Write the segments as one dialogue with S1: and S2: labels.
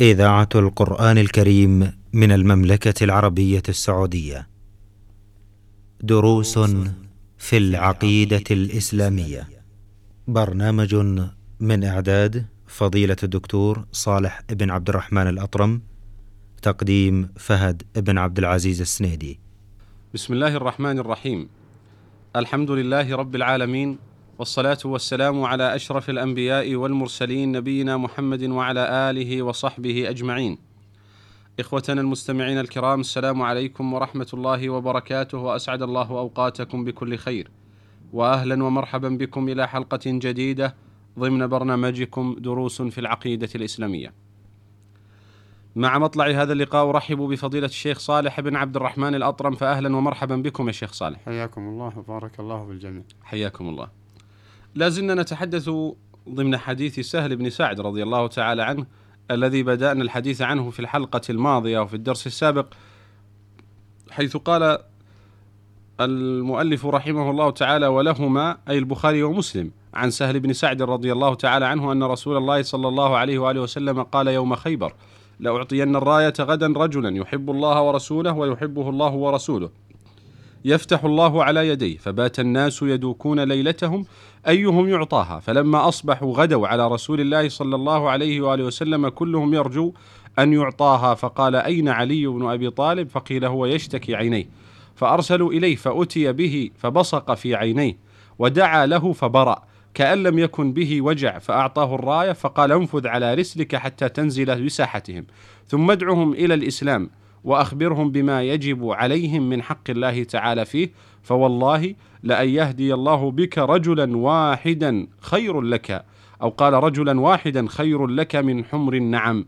S1: إذاعة القرآن الكريم من المملكة العربية السعودية. دروس في العقيدة الإسلامية. برنامج من إعداد فضيلة الدكتور صالح بن عبد الرحمن الأطرم. تقديم فهد بن عبد العزيز السنيدي.
S2: بسم الله الرحمن الرحيم. الحمد لله رب العالمين والصلاة والسلام على أشرف الأنبياء والمرسلين نبينا محمد وعلى آله وصحبه أجمعين. إخوتنا المستمعين الكرام السلام عليكم ورحمة الله وبركاته وأسعد الله أوقاتكم بكل خير. وأهلا ومرحبا بكم إلى حلقة جديدة ضمن برنامجكم دروس في العقيدة الإسلامية. مع مطلع هذا اللقاء أرحب بفضيلة الشيخ صالح بن عبد الرحمن الأطرم فأهلا ومرحبا بكم يا شيخ صالح.
S3: حياكم الله وبارك الله بالجميع.
S2: حياكم الله. لا زلنا نتحدث ضمن حديث سهل بن سعد رضي الله تعالى عنه الذي بدأنا الحديث عنه في الحلقة الماضية وفي الدرس السابق حيث قال المؤلف رحمه الله تعالى ولهما أي البخاري ومسلم عن سهل بن سعد رضي الله تعالى عنه أن رسول الله صلى الله عليه وآله وسلم قال يوم خيبر لأعطين الراية غدا رجلا يحب الله ورسوله ويحبه الله ورسوله. يفتح الله على يديه فبات الناس يدوكون ليلتهم أيهم يعطاها؟ فلما أصبحوا غدوا على رسول الله صلى الله عليه وآله وسلم كلهم يرجو أن يعطاها. فقال أين علي بن أبي طالب؟ فقيل هو يشتكي عينيه. فأرسلوا إليه فأتي به فبصق في عينيه ودعا له فبرأ. كأن لم يكن به وجع فأعطاه الراية فقال انفذ على رسلك حتى تنزل بساحتهم ثم ادعهم إلى الإسلام. وأخبرهم بما يجب عليهم من حق الله تعالى فيه فوالله لأن يهدي الله بك رجلا واحدا خير لك أو قال رجلا واحدا خير لك من حمر النعم.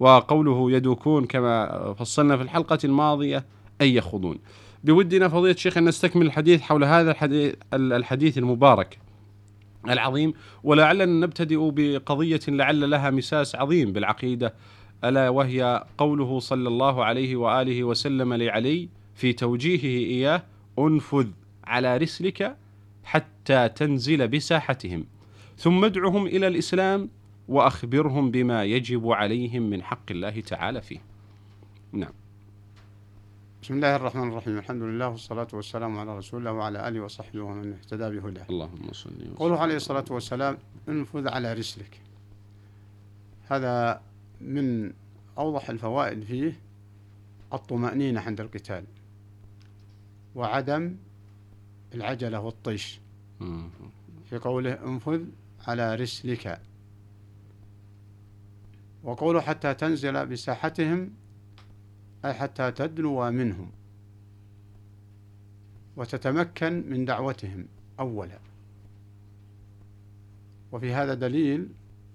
S2: وقوله يدوكون كما فصلنا في الحلقة الماضية أي يخوضون. بودنا فضيلة الشيخ أن نستكمل الحديث حول هذا الحديث, الحديث المبارك العظيم ولعلنا نبتدئ بقضية لعل لها مساس عظيم بالعقيدة ألا وهي قوله صلى الله عليه وآله وسلم لعلي في توجيهه إياه أنفذ على رسلك حتى تنزل بساحتهم ثم ادعهم إلى الإسلام وأخبرهم بما يجب عليهم من حق الله تعالى فيه. نعم.
S3: بسم الله الرحمن الرحيم الحمد لله والصلاة والسلام على رسول الله وعلى آله وصحبه ومن اهتدى بهداه
S2: اللهم صل وسلم
S3: قوله عليه الصلاة والسلام أنفذ على رسلك هذا من أوضح الفوائد فيه الطمأنينة عند القتال وعدم العجلة والطيش. في قوله انفذ على رسلك. وقوله حتى تنزل بساحتهم أي حتى تدنو منهم. وتتمكن من دعوتهم أولا. وفي هذا دليل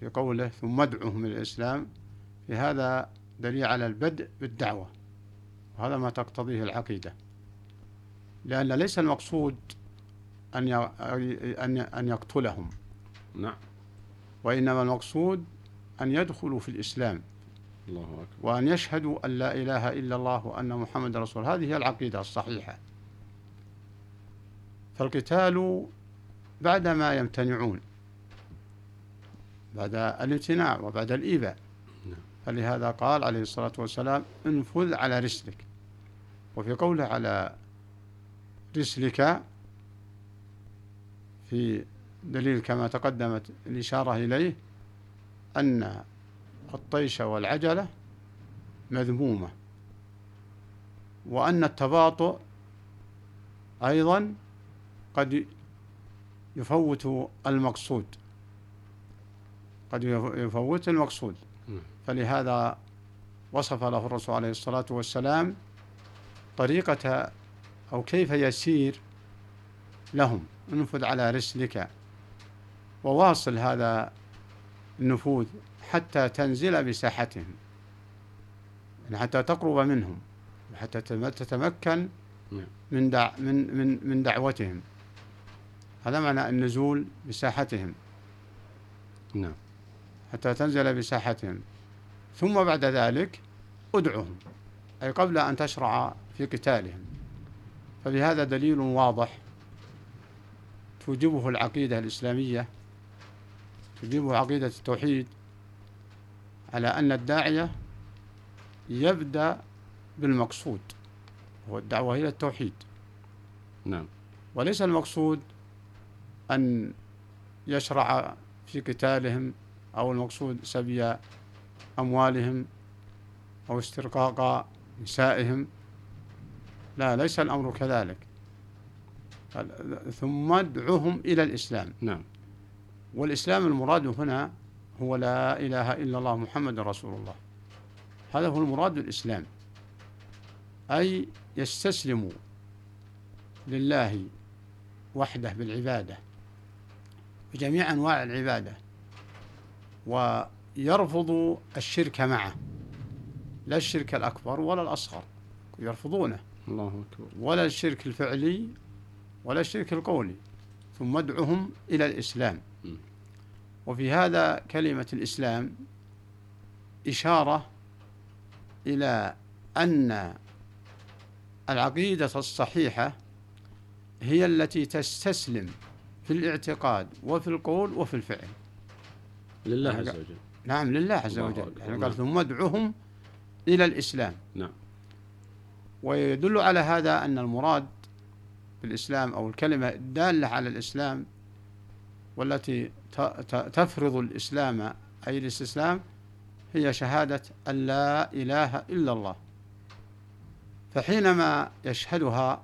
S3: في قوله ثم ادعهم الإسلام في هذا دليل على البدء بالدعوة. وهذا ما تقتضيه العقيدة. لأن ليس المقصود أن أن أن يقتلهم.
S2: نعم.
S3: وإنما المقصود أن يدخلوا في الإسلام.
S2: الله أكبر.
S3: وأن يشهدوا أن لا إله إلا الله وأن محمد رسول هذه هي العقيدة الصحيحة. فالقتال بعدما يمتنعون. بعد الامتناع وبعد الإيذاء. فلهذا قال عليه الصلاة والسلام انفذ على رسلك وفي قوله على رسلك في دليل كما تقدمت الإشارة إليه أن الطيش والعجلة مذمومة وأن التباطؤ أيضا قد يفوت المقصود قد يفوت المقصود. فلهذا وصف له الرسول عليه الصلاة والسلام طريقة أو كيف يسير لهم. انفذ على رسلك. وواصل هذا النفوذ حتى تنزل بساحتهم يعني حتى تقرب منهم وحتى تم- تتمكن
S2: نعم.
S3: من دع من من من دعوتهم. هذا معنى النزول بساحتهم.
S2: نعم.
S3: حتى تنزل بساحتهم. ثم بعد ذلك ادعهم أي قبل أن تشرع في قتالهم. فبهذا دليل واضح توجبه العقيدة الإسلامية توجبه عقيدة التوحيد على أن الداعية يبدأ بالمقصود هو الدعوة إلى التوحيد.
S2: نعم.
S3: وليس المقصود أن يشرع في قتالهم أو المقصود سبي أموالهم أو استرقاق نسائهم. لا ليس الأمر كذلك. ثم ادعوهم إلى الإسلام.
S2: نعم.
S3: والإسلام المراد هنا هو لا إله إلا الله محمد رسول الله. هذا هو المراد بالإسلام أي يستسلموا لله وحده بالعبادة بجميع أنواع العبادة ويرفضوا الشرك معه. لا الشرك الأكبر ولا الأصغر يرفضونه.
S2: الله أكبر.
S3: ولا الشرك الفعلي ولا الشرك القولي ثم ادعهم إلى الإسلام. وفي هذا كلمة الإسلام إشارة إلى أن العقيدة الصحيحة هي التي تستسلم في الاعتقاد وفي القول وفي الفعل.
S2: لله. عز وجل.
S3: نعم لله عز وجل. يعني
S2: نعم.
S3: قال ثم ادعوهم إلى الإسلام.
S2: نعم.
S3: ويدل على هذا أن المراد بالإسلام أو الكلمة الدالة على الإسلام والتي تفرض الإسلام أي الاستسلام هي شهادة أن لا إله إلا الله. فحينما يشهدها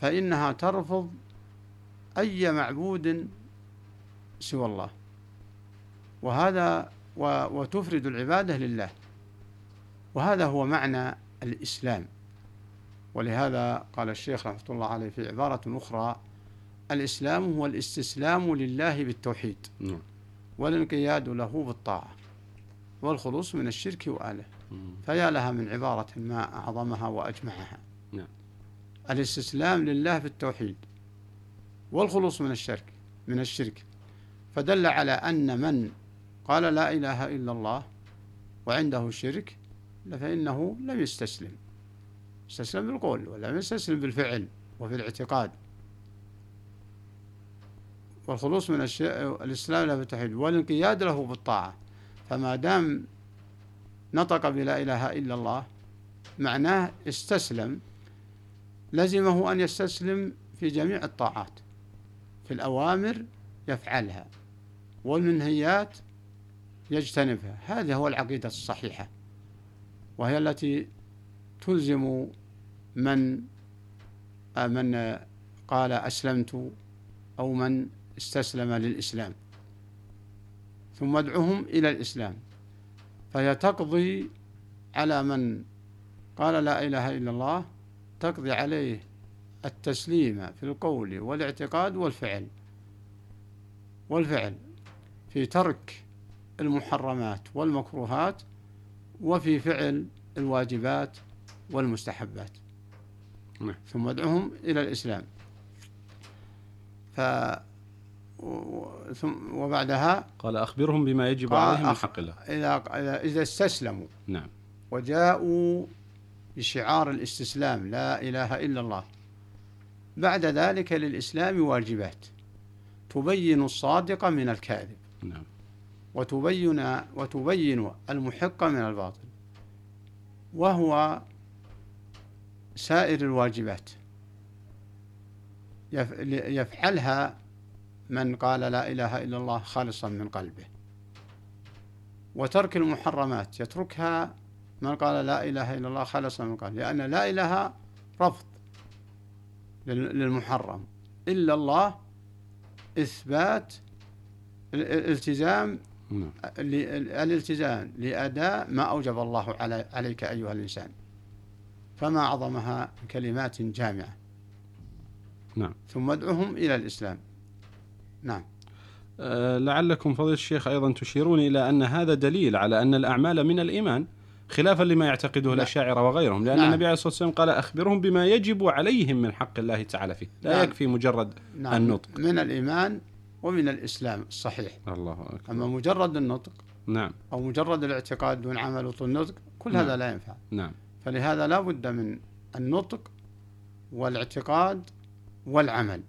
S3: فإنها ترفض أي معبود سوى الله. وهذا وتفرد العبادة لله. وهذا هو معنى الإسلام. ولهذا قال الشيخ رحمة الله عليه في عبارة أخرى الإسلام هو الاستسلام لله بالتوحيد.
S2: نعم.
S3: والانقياد له بالطاعة. والخلوص من الشرك وآله. فيا لها من عبارة ما أعظمها وأجمعها.
S2: نعم.
S3: الاستسلام لله في التوحيد والخلوص من الشرك من الشرك. فدل على أن من قال لا إله إلا الله وعنده شرك فإنه لم يستسلم. استسلم بالقول ولم يستسلم بالفعل وفي الاعتقاد. والخلوص من. الإسلام له بالتوحيد والانقياد له بالطاعة. فما دام نطق بلا إله إلا الله معناه استسلم. لزمه أن يستسلم في جميع الطاعات في الأوامر يفعلها والمنهيات يجتنبها. هذه هو العقيدة الصحيحة وهي التي تلزم من من قال أسلمت أو من استسلم للإسلام ثم ادعوهم إلى الإسلام. فهي تقضي على من قال لا إله إلا الله تقضي عليه التسليم في القول والاعتقاد والفعل والفعل في ترك المحرمات والمكروهات وفي فعل الواجبات والمستحبات.
S2: نعم.
S3: ثم ادعوهم إلى الإسلام. ف ثم وبعدها
S2: قال أخبرهم بما يجب عليهم من حق الله
S3: إذا- إذا استسلموا
S2: نعم.
S3: وجاءوا بشعار الاستسلام لا إله إلا الله بعد ذلك للإسلام واجبات تبين الصادق من الكاذب.
S2: نعم.
S3: وتبين وتبين المحق من الباطل. وهو سائر الواجبات. يف- يفعلها من قال لا إله إلا الله خالصا من قلبه. وترك المحرمات يتركها من قال لا إله إلا الله خالصا من قلبه. لأن لا إله رفض لل- للمحرم. إلا الله إثبات ال- الالتزام ال- الالتزام لأداء ما أوجب الله علي عليك أيها الإنسان فما أعظمها كلمات جامعة
S2: نعم
S3: ثم ادعوهم إلى الإسلام نعم
S2: أه لعلكم فضيلة الشيخ أيضا تشيرون إلى أن هذا دليل على أن الأعمال من الإيمان خلافا لما يعتقده. الأشاعرة وغيرهم لأن
S3: نعم.
S2: النبي عليه الصلاة والسلام قال أخبرهم بما يجب عليهم من حق الله تعالى فيه لا
S3: نعم.
S2: يكفي مجرد
S3: نعم
S2: النطق.
S3: من الإيمان ومن الإسلام الصحيح
S2: الله أكبر.
S3: أما مجرد النطق
S2: نعم.
S3: أو مجرد الاعتقاد دون عمل وطول النطق كل
S2: نعم.
S3: هذا لا ينفع.
S2: نعم.
S3: فلهذا لا بد من النطق والاعتقاد والعمل.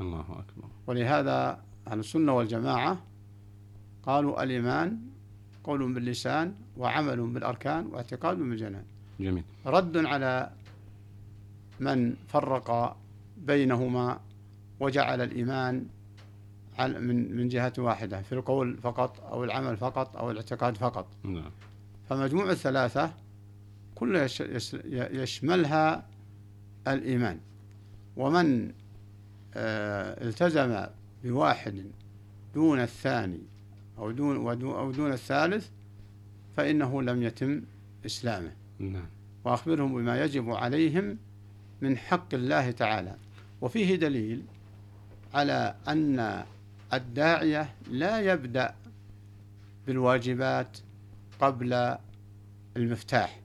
S2: الله أكبر.
S3: ولهذا أهل السنة والجماعة قالوا الإيمان قول باللسان وعمل بالأركان واعتقاد بالجنان.
S2: جميل.
S3: رد على من فرق بينهما وجعل الإيمان من من جهة واحدة في القول فقط أو العمل فقط أو الاعتقاد فقط.
S2: نعم.
S3: فمجموع الثلاثة كلها يشملها الإيمان. ومن آه، التزم بواحد دون الثاني أو دون أو دون الثالث فإنه لم يتم إسلامه.
S2: نعم.
S3: وأخبرهم بما يجب عليهم من حق الله تعالى. وفيه دليل على أن الداعية لا يبدأ بالواجبات قبل المفتاح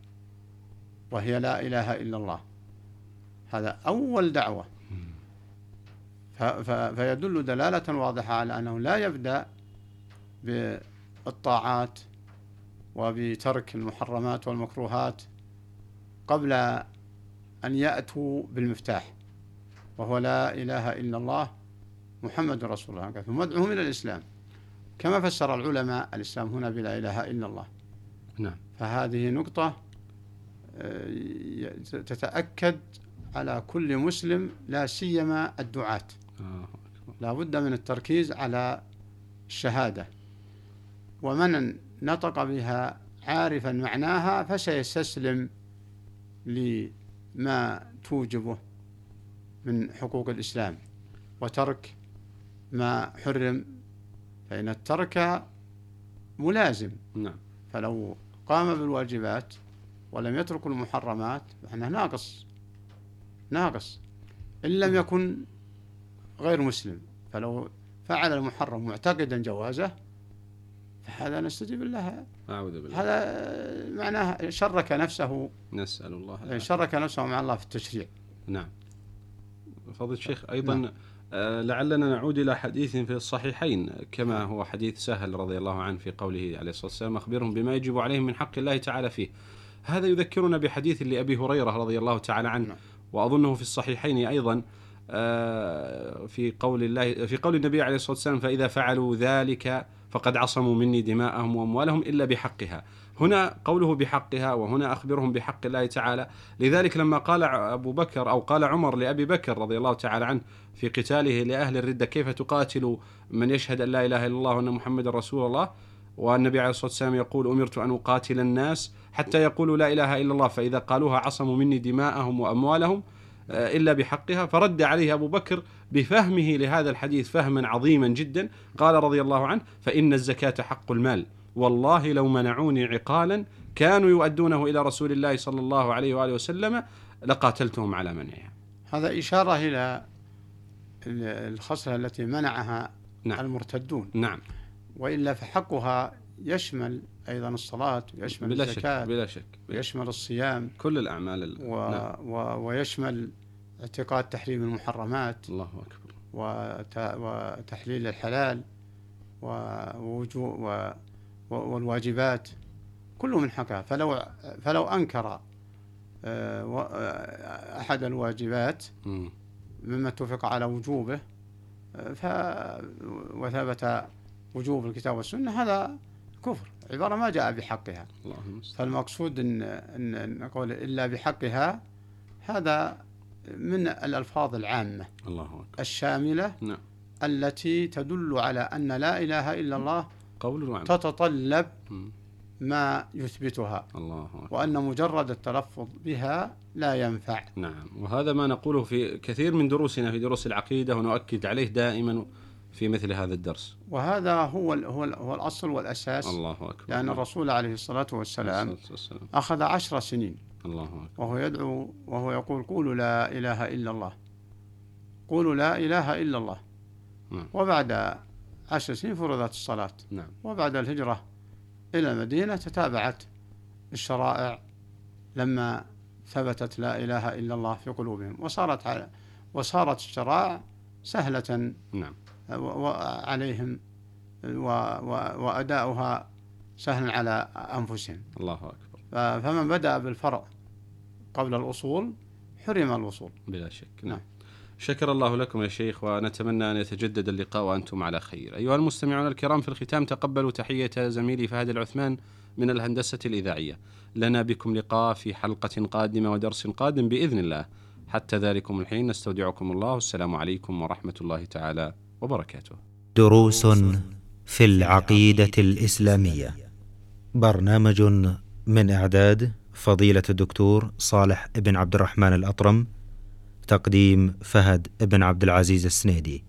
S3: وهي لا إله إلا الله. هذا أول دعوة. فيدل دلالة واضحة على أنه لا يبدأ بالطاعات وبترك المحرمات والمكروهات قبل أن يأتوا بالمفتاح وهو لا إله إلا الله. محمد رسول الله. ثم ادعوهم إلى الإسلام. كما فسر العلماء الإسلام هنا بلا إله إلا الله.
S2: نعم.
S3: فهذه نقطة آه، تتأكد على كل مسلم لا سيما الدعاة. لا بد من التركيز على الشهادة. ومن نطق بها عارفا معناها فسيستسلم لما توجبه من حقوق الإسلام. وترك ما حرم فإن الترك ملازم.
S2: نعم.
S3: فلو قام بالواجبات ولم يترك المحرمات فإنه ناقص. ناقص. إن لم يكن غير مسلم فلو فعل المحرم معتقدا جوازه فهذا نستجيب الله
S2: أعوذ بالله.
S3: هذا معناه شرك نفسه.
S2: نسأل الله.
S3: شرك نفسه مع الله في التشريع.
S2: نعم. فضل الشيخ أيضا
S3: نعم.
S2: آه، لعلنا نعود إلى حديث في الصحيحين كما هو حديث سهل رضي الله عنه في قوله عليه الصلاة والسلام أخبرهم بما يجب عليهم من حق الله تعالى فيه هذا يذكرنا بحديث لأبي هريرة رضي الله تعالى عنه
S3: نعم.
S2: وأظنه في الصحيحين أيضا آه، في قول الله في قول النبي عليه الصلاة والسلام فإذا فعلوا ذلك فقد عصموا مني دماءهم وأموالهم إلا بحقها هنا قوله بحقها وهنا أخبرهم بحق الله تعالى. لذلك لما قال أبو بكر أو قال عمر لأبي بكر رضي الله تعالى عنه في قتاله لأهل الردة كيف تقاتل من يشهد أن لا إله إلا الله وأن محمد رسول الله؟ والنبي عليه الصلاة والسلام يقول أمرت أن أقاتل الناس حتى يقولوا لا إله إلا الله فإذا قالوها عصموا مني دماءهم وأموالهم آه، إلا بحقها. فرد عليه أبو بكر بفهمه لهذا الحديث فهما عظيما جدا. قال رضي الله عنه فإن الزكاة حق المال. والله لو منعوني عقالا كانوا يؤدونه إلى رسول الله صلى الله عليه وآله وسلم لقاتلتهم على منعها
S3: هذا إشارة إلى الخصلة التي منعها
S2: نعم.
S3: المرتدون.
S2: نعم.
S3: وإلا فحقها يشمل أيضا الصلاة ويشمل
S2: بلا
S3: الزكاة
S2: شك بلا شك.
S3: ويشمل الصيام.
S2: كل الأعمال ال-
S3: و...
S2: نعم.
S3: و... ويشمل اعتقاد تحريم المحرمات.
S2: الله أكبر.
S3: وت... وتحليل الحلال. و... والواجبات كله من حقها. فلو فلو أنكر آه، آه، أحد الواجبات
S2: مم.
S3: مما اتفق على وجوبه آه، ف وثبت وجوب الكتاب والسنة هذا كفر. عبارة ما جاء بحقها. فالمقصود إن إن نقول إلا بحقها هذا من الألفاظ العامة.
S2: الله أكبر.
S3: الشاملة
S2: نعم.
S3: التي تدل على أن لا إله إلا الله
S2: قول وعمل.
S3: تتطلب. ما يثبتها.
S2: الله أكبر.
S3: وأن مجرد التلفظ بها لا ينفع.
S2: نعم. وهذا ما نقوله في كثير من دروسنا في دروس العقيدة ونؤكد عليه دائما في مثل هذا الدرس.
S3: وهذا هو ال- هو ال- هو الأصل والأساس.
S2: الله أكبر.
S3: لأن الرسول عليه الصلاة والسلام
S2: الصلاة والسلام.
S3: أخذ عشر سنين.
S2: الله أكبر.
S3: وهو يدعو وهو يقول قولوا لا إله إلا الله. قولوا لا إله إلا الله.
S2: نعم.
S3: وبعد عشر سنين فرضت الصلاة.
S2: نعم.
S3: وبعد الهجرة إلى المدينة تتابعت الشرائع لما ثبتت لا إله إلا الله في قلوبهم. وصارت على وصارت الشرائع سهلة
S2: نعم.
S3: عليهم و- و- وأداؤها سهل على أنفسهم.
S2: الله أكبر.
S3: فمن بدأ بالفرع قبل الأصول حرم الوصول
S2: بلا شك. نعم.
S3: نعم.
S2: شكر الله لكم يا شيخ ونتمنى أن يتجدد اللقاء وأنتم على خير. أيها المستمعون الكرام في الختام تقبلوا تحية زميلي فهد العثمان من الهندسة الإذاعية. لنا بكم لقاء في حلقة قادمة ودرس قادم بإذن الله. حتى ذلكم الحين نستودعكم الله. والسلام عليكم ورحمة الله تعالى وبركاته.
S1: دروس في العقيدة الإسلامية. برنامج من إعداد فضيلة الدكتور صالح بن عبد الرحمن الأطرم. تقديم فهد بن عبد العزيز السنيدي.